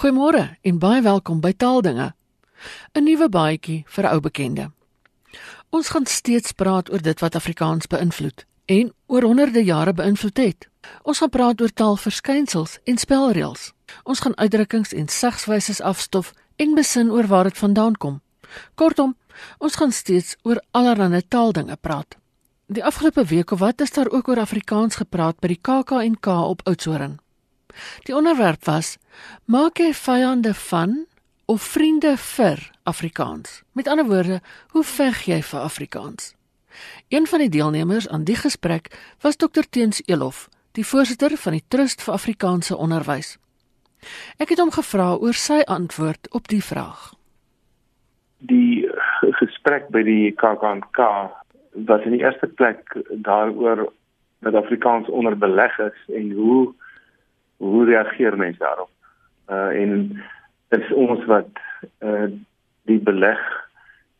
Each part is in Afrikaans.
Goeiemôre en baie welkom by Taaldinge. 'n Nuwe baadjie vir ou bekende. Ons gaan steeds praat oor dit wat Afrikaans beïnvloed en oor honderde jare beïnvloed het. Ons gaan praat oor taalverskynsels en spelreëls. Ons gaan uitdrukkings en segswyses afstof en besin oor waar dit vandaan kom. Kortom, ons gaan steeds oor allerlei taaldinge praat. Die afgelope week of wat is daar ook oor Afrikaans gepraat by die KAK&K op Oudtshoorn. Die onderwerp was: Maak jy vyande van of vriende vir Afrikaans? Met ander woorde, hoe veg jy vir Afrikaans? Een van die deelnemers aan die gesprek was Dr Teens Elof, die voorsitter van die Trust vir Afrikaanse Onderwys. Ek het hom gevra oor sy antwoord op die vraag. Die gesprek by die KAK&K was in die eerste plek daaroor dat Afrikaans onderbeleg is en hoe hoe reageer mense daarop? Uh en is ons wat uh die beleg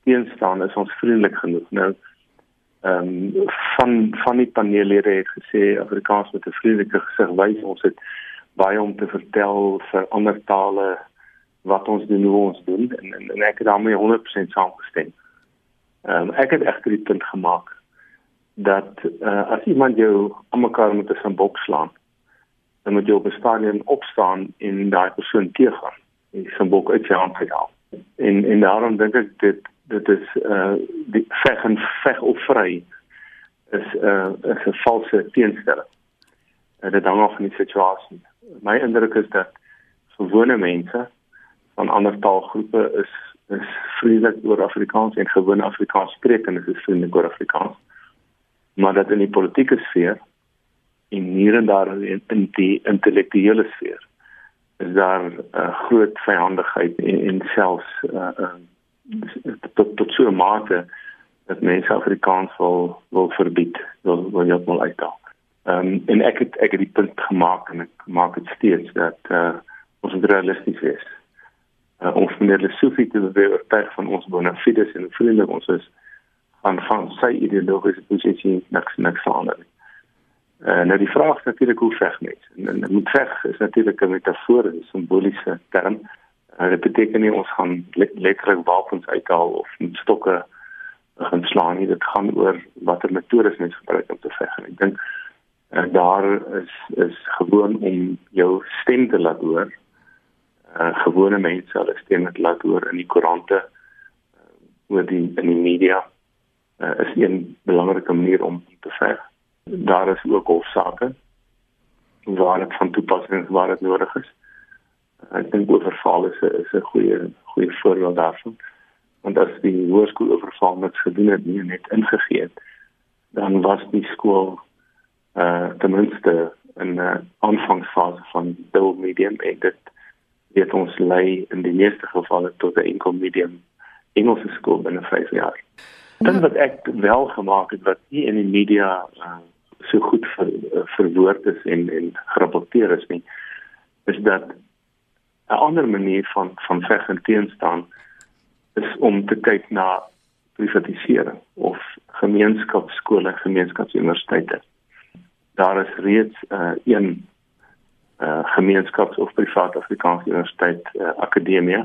teenstaan is ons vriendelik genoeg. Nou ehm um, van van die paneellede het gesê Afrikaans met 'n vriendelike gesig wys ons het baie om te vertel vir ander tale wat ons doen hoe ons doen en en, en ek het daarmee 100% saamgestem. Ehm um, ek het egter die punt gemaak dat uh, as iemand jou aan mekaar met 'n sambok slaan dan moet jy op 'n stadium opstaan en daai persoon teëgaan en die sambok uit sy hand haal. En en daarom dink ek dit dit is uh die veg en veg op vry is uh is 'n valse teenstelling. Uh, dit hang af van die situasie. My indruk is dat gewone mense van ander taalgroepe is is vriendelik oor Afrikaans en gewone Afrikaans sprekende is vriendelik oor Afrikaans. Maar dat in die politieke sfeer en hier en daar in, die intellektuele sfeer is daar uh, groot vyandigheid en, en selfs uh, uh, tot tot so 'n mate dat mense Afrikaans wil wil verbied wil wil jy mal uitdaag. Ehm um, en ek het ek het die punt gemaak en ek maak dit steeds dat uh, ons realisties is. Uh, ons meneer Lesofie te oortuig van ons bona fides en vriendelik ons is aan van sy ideologiese posisie niks niks verander nie. Uh, nou die vraag is natuurlik hoe veg mense. En, en, en moet veg is natuurlik 'n metafoor, 'n simboliese term. Uh, dit beteken nie ons gaan le letterlik wapens uithaal of met stokke gaan slaan nie. Dit gaan oor watter metodes mense gebruik om te veg. En ek dink uh, daar is is gewoon om jou stem te laat hoor. Uh, gewone mense hulle stem te laat hoor in die koerante uh, oor die in die media uh, is een belangrike manier om te veg daar is ook hofsaake waar dit van toepassing is waar dit nodig is. Ek dink oorval is 'n is 'n goeie goeie voorbeeld daarvan. Want as die hoërskool oorval net gedoen het nie net ingegee het, dan was die skool uh ten minste in 'n uh, aanvangsfase van dual medium en dit het ons lei in die meeste gevalle tot 'n enkel medium Engelse skool binne 5 jaar. Dit wat ek wel gemaak het wat nie in die media uh, so goed ver, uh, verwoord is en en gerapporteer is nie is dat 'n ander manier van van veg en teenstaan is om te kyk na privatisering of gemeenskapskole, gemeenskapsuniversiteite. Daar is reeds 'n uh, een uh, gemeenskaps- of privaat Afrikaanse universiteit uh, akademie.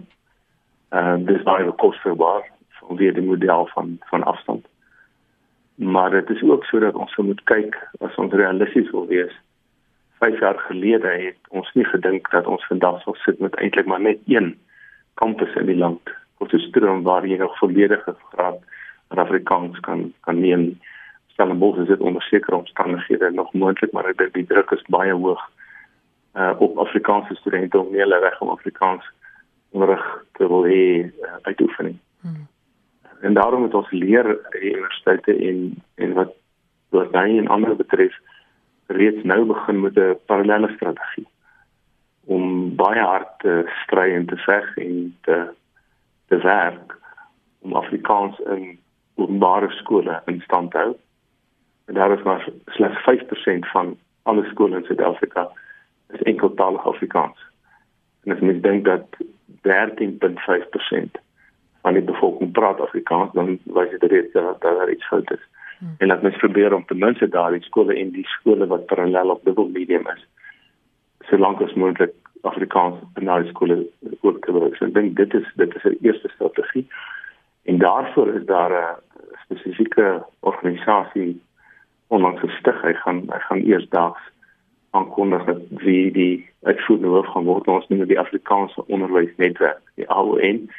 Uh, dis baie kosbaar vanweë die model van van afstand maar dit is ook sodat ons moet kyk as ons realisties wil wees. 5 jaar gelede het ons nie gedink dat ons vandag sou sit met eintlik maar net een kampus in die land, Potchefstroom waar jy nog volledige graad in Afrikaans kan kan neem. Stellenbosch is dit onder sekere omstandighede nog moontlik, maar ek dink die druk is baie hoog uh op Afrikaanse studente om nie hulle reg om Afrikaans onderrig te wil hê uh, uitoefen. Hmm en daarom moet ons leer die universiteite en en wat wat daai en ander betref reeds nou begin met 'n parallelle strategie om baie hard te stry en te veg en te te werk om Afrikaans in openbare skole in stand te hou. En daar is maar slegs 5% van alle skole in Suid-Afrika is enkeltalig Afrikaans. En mens dink dat 13.5% van die bevolking praat Afrikaans dan wys dit reeds dat daar iets fout is. Hmm. En dat mens probeer om ten minste daardie skole en die skole wat parallel op dubbel medium is solank as moontlik Afrikaans in daai skole ook te werk. So ek dink dit is dit is 'n eerste strategie. En daarvoor is daar 'n spesifieke organisasie onlangs gestig. Hy gaan hy gaan eersdaags aankondig dat wie die uitvoerende hoof gaan word ons noem die Afrikaanse onderwysnetwerk, die AON.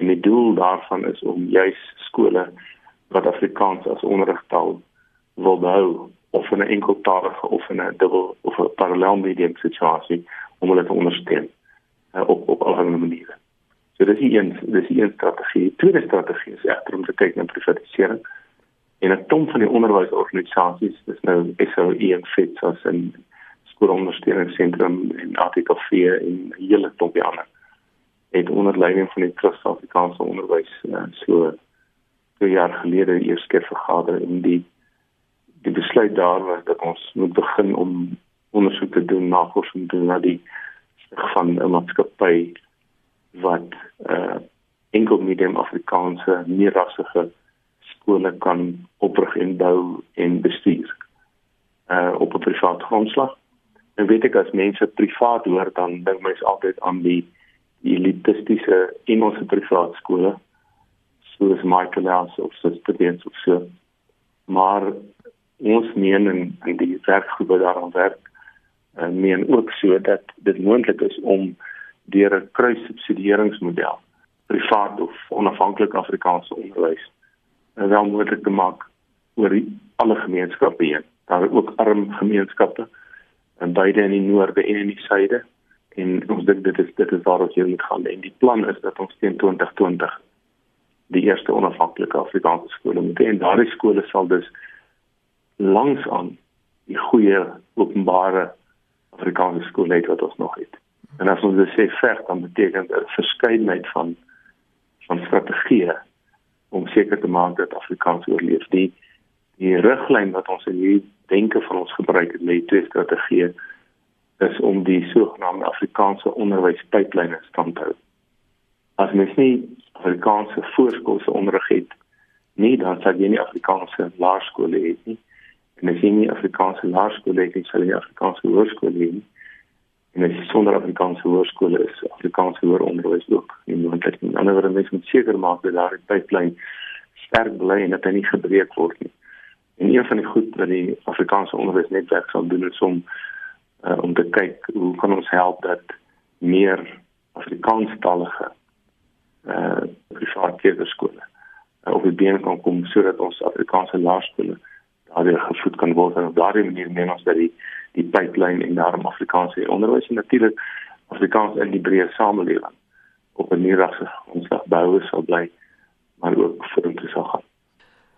En die doel daarvan is om juis skole wat Afrikaans as onderrigtaal wil behou of in 'n enkeltalige of in 'n dubbel of 'n parallel medium situasie om hulle te ondersteun uh, op op allerlei maniere. So dis een dis een strategie. Die tweede strategie is egter om te kyk na privatisering. En 'n klomp van die onderwysorganisasies, dis nou SOE en FITS as 'n skoolondersteuningsentrum en Artikel 4 en 'n hele klomp ander het onder leiding van die Trust Afrikaanse Onderwys uh, so 2 jaar gelede eers keer vergader en die die besluit daar was dat ons moet begin om ondersoek te doen, navorsing te doen na die van 'n maatskappy wat uh enkel medium Afrikaanse meerrassige skole kan oprig en bou en bestuur uh op 'n private grondslag. En weet ek as mense privaat hoor dan dink mense altyd aan die elitistiese Engelse privaat skole soos Michaelhouse of Sisterbeens of so. Maar ons meen en, en die werkgroepe daaraan werk uh, meen ook so dat dit moontlik is om deur 'n kruissubsidieringsmodel privaat of onafhanklik Afrikaanse onderwys uh, wel moontlik te maak oor die, alle gemeenskappe heen. Daar ook arm gemeenskappe in beide in die noorde en in die suide en ons dink dit is dit is waar ons hier moet gaan en die plan is dat ons teen 2020 die eerste onafhanklike Afrikaanse skole moet hê en daardie skole sal dus langs aan die goeie openbare Afrikaanse skole het wat ons nog het. En as ons dit sê ver dan beteken dit 'n verskeidenheid van van strategieë om seker te maak dat Afrikaans oorleef. Die die riglyn wat ons in hierdie denke van ons gebruik het met die twee strategieë is om die sogenaamde Afrikaanse onderwyspyplyne stand te hou. As mens nie Afrikaanse voorskoolse onderrig het nie, dan sal jy nie Afrikaanse laerskole hê nie. En as jy nie Afrikaanse laerskole het nie, sal jy Afrikaanse hoërskole hê. En as jy sonder Afrikaanse hoërskole is, Afrikaanse hoër onderwys ook nie moontlik nie. Aan die ander kant moet seker maak dat daar 'n pipeline sterk bly en dat hy nie gebreek word nie. En een van die goed wat die Afrikaanse onderwysnetwerk sal doen is om uh, om te kyk hoe kan ons help dat meer Afrikaanstalige eh uh, private skole uh, op die been kan kom sodat ons Afrikaanse laerskole daardie gevoed kan word en op daardie manier meen ons dat die die pipeline en daarom Afrikaanse onderwys en natuurlik Afrikaans in die breë samelewing op 'n nuurigse grondslag bou sal bly maar ook vorentoe sal gaan.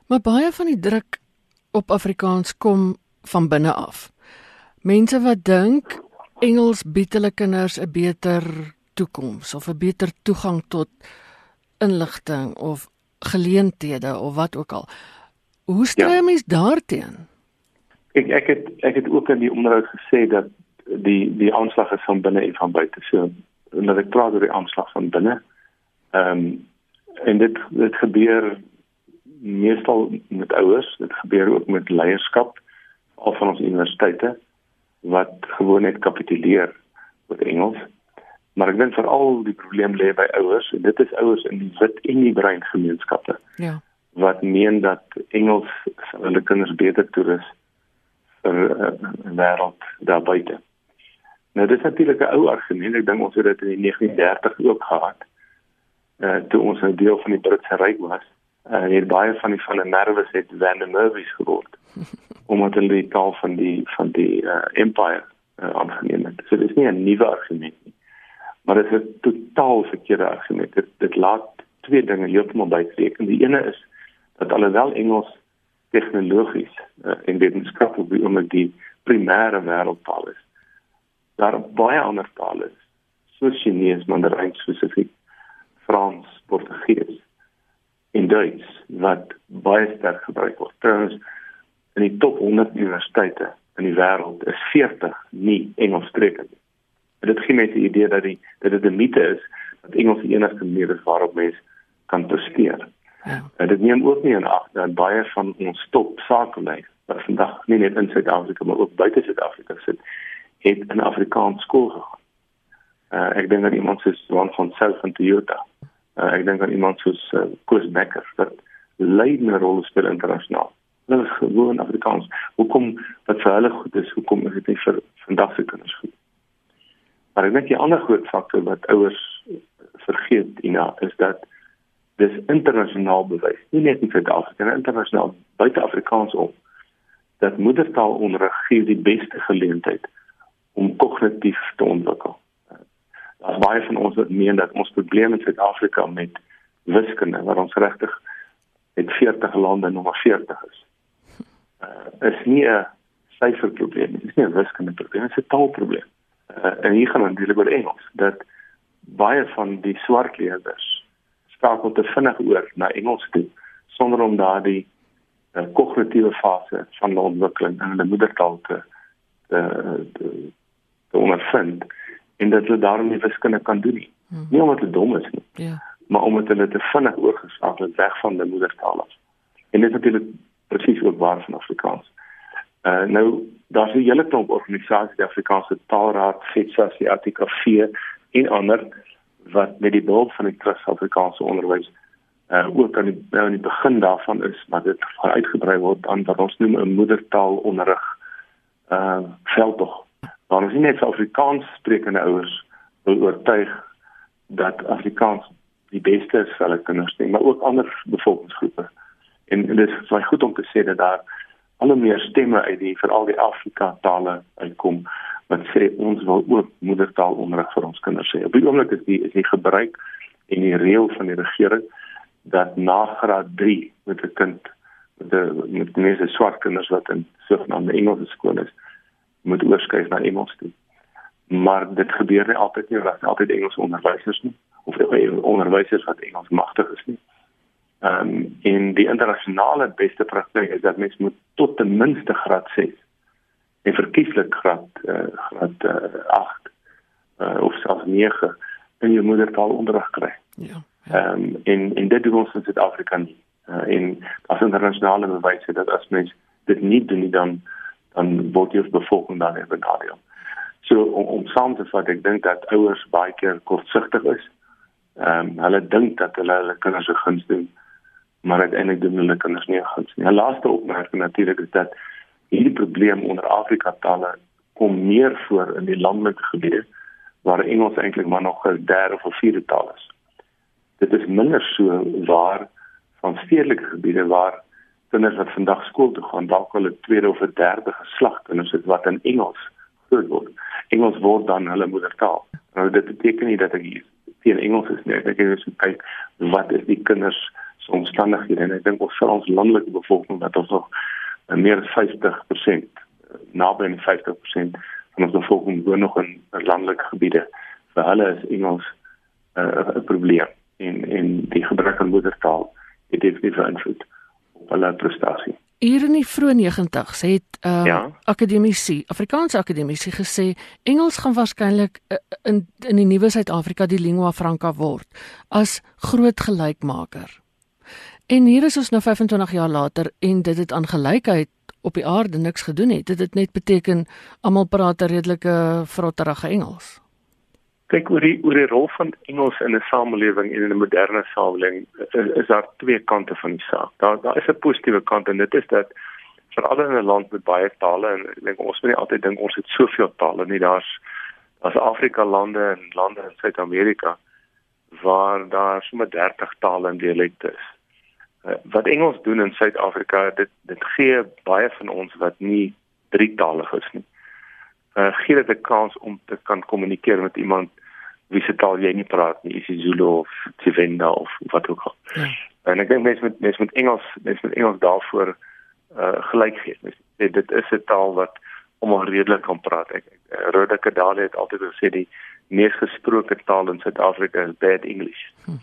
Maar baie van die druk op Afrikaans kom van binne af. Mense wat dink Engels bied hulle kinders 'n beter toekoms of 'n beter toegang tot inligting of geleenthede of wat ook al. Hoe stry ja. mens daarteen? Ek ek het ek het ook in die onderhoud gesê dat die die aanslag is van binne en van buite. So dat ek praat oor die aanslag van binne. Ehm um, en dit dit gebeur meestal met ouers, dit gebeur ook met leierskap al van ons universiteite wat gewoon net kapituleer met Engels. Maar ek dink veral die probleem lê by ouers en dit is ouers in die wit en die bruin gemeenskappe. Ja wat meen dat Engels hulle kinders beter toerus vir 'n uh, eh, wêreld daar buite. Nou dis natuurlik 'n ou argument. Ek dink ons het dit in die 1930 ook gehad. Eh uh, toe ons 'n deel van die Britse ryk was, eh uh, het baie van die die nerves het van die Merwys geword. omdat hulle die taal van die van die uh, empire uh, aangeneem het. So dis nie 'n nuwe argument nie. Maar dit is 'n totaal verkeerde argument. Dit, dit laat twee dinge heeltemal buitreken. Die ene is dat alhoewel Engels tegnologies uh, en wetenskaplik oomblik die primêre wêreldtaal is, daar baie ander tale is, soos Chinese, Mandarijn spesifiek, Frans, Portugees en Duits wat baie sterk gebruik word. Trouwens, in die top 100 universiteite in die wêreld is 40 nie Engelssprekend nie. Dit gee mense die idee dat die dat dit 'n mite is dat Engels die enigste manier is waarop mense kan presteer. Ja. En dit neem ook nie in ag dat baie van ons top sakelei wat vandag nie net in Suid-Afrika maar ook buite Suid-Afrika sit, het in Afrikaans skool gegaan. Uh, ek dink aan iemand soos Juan van South van Toyota. Uh, ek dink aan iemand soos uh, Koos Becker wat leidende rol speel internasionaal. Hulle is gewoon Afrikaans. Hoekom wat vir hulle goed is, hoekom is dit nie vir vandag se kinders goed? Maar ek dink die ander groot faktor wat ouers vergeet, Ina, is dat dis internasionaal bewys, nie net in Suid-Afrika nie, internasionaal buite Afrikaans om dat moedertaalonderrig gee die beste geleentheid om kognitief te ontwikkel. Daar's baie van ons wat meen dat ons probleem in Suid-Afrika met wiskunde, waar ons regtig met 40 lande nommer 40 is. Uh, is nie 'n syferprobleem nie, dis nie 'n wiskunde probleem, dit is 'n taalprobleem. Uh, en hier gaan dit oor Engels dat baie van die swart leerders skakel te vinnig oor na Engels toe sonder om daardie uh, kognitiewe fase van die ontwikkeling in hulle moedertaal te te, te, te ondervind en dat hulle daarom nie wiskunde kan doen nie. Hmm. Nie omdat hulle dom is nie. Ja. Maar omdat hulle te vinnig oorgeskakel het weg van die moedertaal af. En dit is natuurlik presies ook waar van Afrikaans. Uh nou daar's 'n hele klomp organisasies, die Afrikaanse Taalraad, FETSA, die ATKV en ander wat met die behulp van die Trust Afrikaanse Onderwys uh ook aan die nou aan die begin daarvan is, maar dit gaan uitgebrei word aan wat ons noem 'n moedertaalonderrig uh veldtog. Maar ons nie net Afrikaans sprekende ouers wil oortuig dat Afrikaans die beste is vir hulle kinders nie, maar ook ander bevolkingsgroepe. En, en dit is baie goed om te sê dat daar al hoe meer stemme uit die veral die Afrika tale uitkom wat sê ons wil ook moedertaalonderrig vir ons kinders hê. Op die oomblik is die is die gebruik en die reël van die regering dat na graad 3 met 'n kind met die met meeste swart kinders wat in sogenaamde Engelse skole is, moet oorskuif na Engels toe. Maar dit gebeur nie altyd nie, want altyd Engelse onderwysers nie of onderwysers wat Engels magtig is nie. Ehm um, en die internasionale beste praktyk is dat mens moet tot ten minste graad 6 en verkieslik graad uh, graad uh, 8 uh, of selfs 9 in jou moedertaal onderrig kry. Ja. ja. Ehm ja. um, en en dit doen ons in Suid-Afrika nie. Uh, en as internasionale bewyse dat as mens dit nie doen nie dan dan word jy bevolking dan benadeel. So om, om saam te vat, ek dink dat ouers baie keer kortsigtig is. Ehm um, hulle dink dat hulle hulle kinders se guns doen maar uiteindelik doen hulle kinders nie guns nie. 'n Laaste opmerking natuurlik is dat hierdie probleem onder Afrika tale kom meer voor in die landelike gebiede waar Engels eintlik maar nog 'n derde of vierde taal is. Dit is minder so waar van stedelike gebiede waar kinders wat vandag skool toe gaan dalk hulle tweede of derde geslag kinders het wat in Engels groot word. Engels word dan hulle moedertaal. Nou dit beteken nie dat ek hier teen Engels is nie. Ek dink jy kyk wat is die kinders se omstandighede en ek dink ons vir ons landelike bevolking wat ons nog uh, meer as 50% uh, naby aan 50% van ons bevolking woon nog in landelike gebiede. Vir hulle is Engels uh, 'n uh, probleem en en die gebrek aan moedertaal het definitief invloed op hulle prestasie. Hier in die vroeë 90's het uh ja? akademici, Afrikaanse akademici gesê Engels gaan waarskynlik uh, in in die nuwe Suid-Afrika die lingua franca word as groot gelykmaker. En hier is ons nou 25 jaar later en dit het aan gelykheid op die aarde niks gedoen het. Dit het net beteken almal praat 'n redelike vrotterige Engels. Kyk oor die oor die rol van Engels in 'n samelewing en in 'n moderne samelewing is, is daar twee kante van die saak. Daar daar is 'n positiewe kant en dit is dat veral in 'n land met baie tale en ek dink ons moet nie altyd dink ons het soveel tale nie. Daar's daar's Afrika lande en lande in Suid-Amerika waar daar sommer 30 tale en dialekte is. Uh, wat Engels doen in Suid-Afrika, dit dit gee baie van ons wat nie drietalig is nie. Uh gee dit 'n kans om te kan kommunikeer met iemand wie se taal jy nie praat nie, is Zulu of Tsivenda of wat ook al. Ja. En ek dink mense met mense met Engels, mense met Engels daarvoor uh gelyk gee. Dit dit is 'n taal wat almal redelik kan praat. Ek Rhoda Kadale het altyd gesê die mees gesproke taal in Suid-Afrika is bad English. Mhm.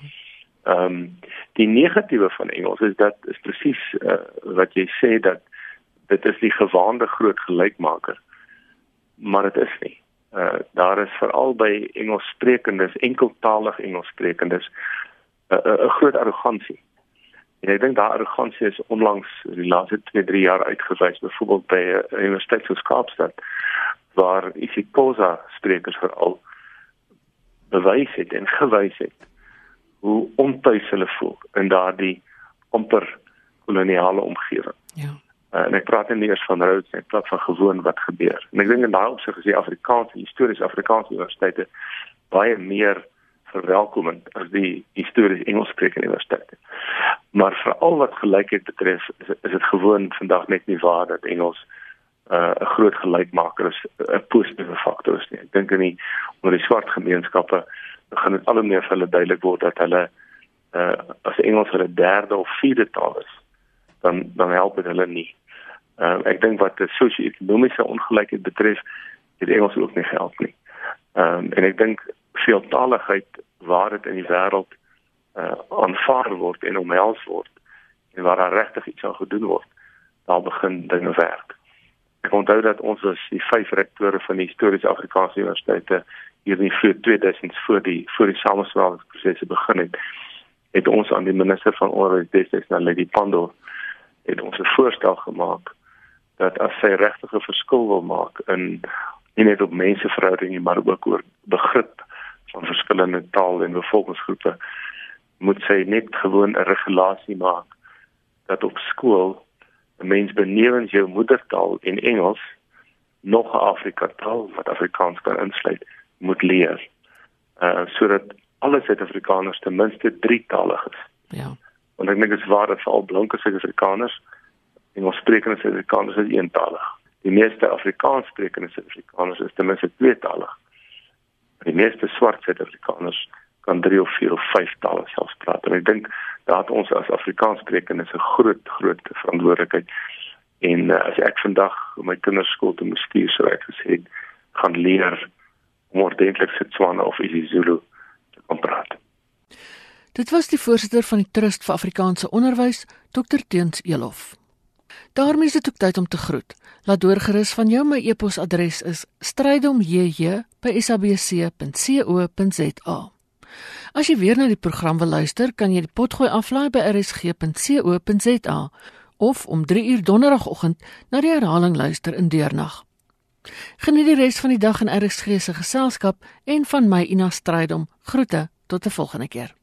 Ehm um, die negatiewe van Engels is dat is presies uh, wat jy sê dat dit is die gewaande groot gelykmaker. Maar dit is nie. Uh daar is veral by Engelssprekendes, enkeltalig Engelssprekendes 'n uh, 'n uh, groot arrogansie. En ek dink daai arrogansie is onlangs die laaste 2-3 jaar uitgewys, byvoorbeeld by uh, universiteit soos Kaapstad waar isiXhosa sprekers veral bewys het en gewys het hoe ontuis hulle voel in daardie amper koloniale omgewing. Ja. Uh, en ek praat nie eers van roots nie, ek praat van gewoon wat gebeur. En ek dink in daai opsig is die Afrikaanse historiese Afrikaanse universiteite baie meer verwelkomend as die historiese Engelssprekende universiteite. Maar veral wat gelykheid betref, is, is dit gewoon vandag net nie waar dat Engels uh, 'n uh, groot gelykmaker is, 'n positiewe faktor is nie. Ek dink in die onder die swart gemeenskappe begin dit al hoe meer vir hulle duidelik word dat hulle uh, as Engels hulle derde of vierde taal is, dan dan help dit hulle nie. Uh, ek dink wat die sosio-ekonomiese ongelykheid betref, het Engels ook nie gehelp nie. Ehm um, en ek dink veeltaligheid waar dit in die wêreld uh, aanvaar word en omhels word en waar daar regtig iets aan gedoen word, daar begin dinge werk. Ek onthou dat ons as die vyf rektore van die historiese Afrikaanse universiteite hier in vir 2000 voor die voor die samesweringsprosesse begin het, het ons aan die minister van onderwys destyds na Lady Pandor het ons 'n voorstel gemaak dat as sy regtig 'n verskil wil maak in nie net op menseverhoudinge maar ook oor begrip van verskillende taal en bevolkingsgroepe moet sy net gewoon 'n regulasie maak dat op skool 'n mens benewens jou moedertaal en Engels nog 'n Afrika taal wat Afrikaans kan insluit moet leer. Uh sodat alle Suid-Afrikaners ten minste drietalig is. Ja. Want ek dink dit is waar dat vir al blanke Suid-Afrikaners Engels sprekende Suid-Afrikaners is eentalig die meeste Afrikaans sprekende Suid-Afrikaners is ten minste tweetalig. Die meeste swart Suid-Afrikaners kan drie of vier of vyf tale selfs praat. En ek dink dat ons as Afrikaans sprekendes 'n groot groot verantwoordelikheid en uh, as ek vandag my kinders skool toe moet stuur sou ek gesê gaan leer om ordentlik Setswana of isiZulu. Dit was die voorsitter van die Trust vir Afrikaanse Onderwys, Dr Teuns Elof. daarmee is dit ook tyd om te groet. Laat doorgerus van jou my e-posadres is strydomjj@sabc.co.za. As jy weer na die program wil luister, kan jy die potgooi aflaai by rsg.co.za of om 3 uur donderdagoggend na die herhaling luister in deernag. Geniet die res van die dag in RSG se geselskap en van my Ina Strydom. Groete tot 'n volgende keer.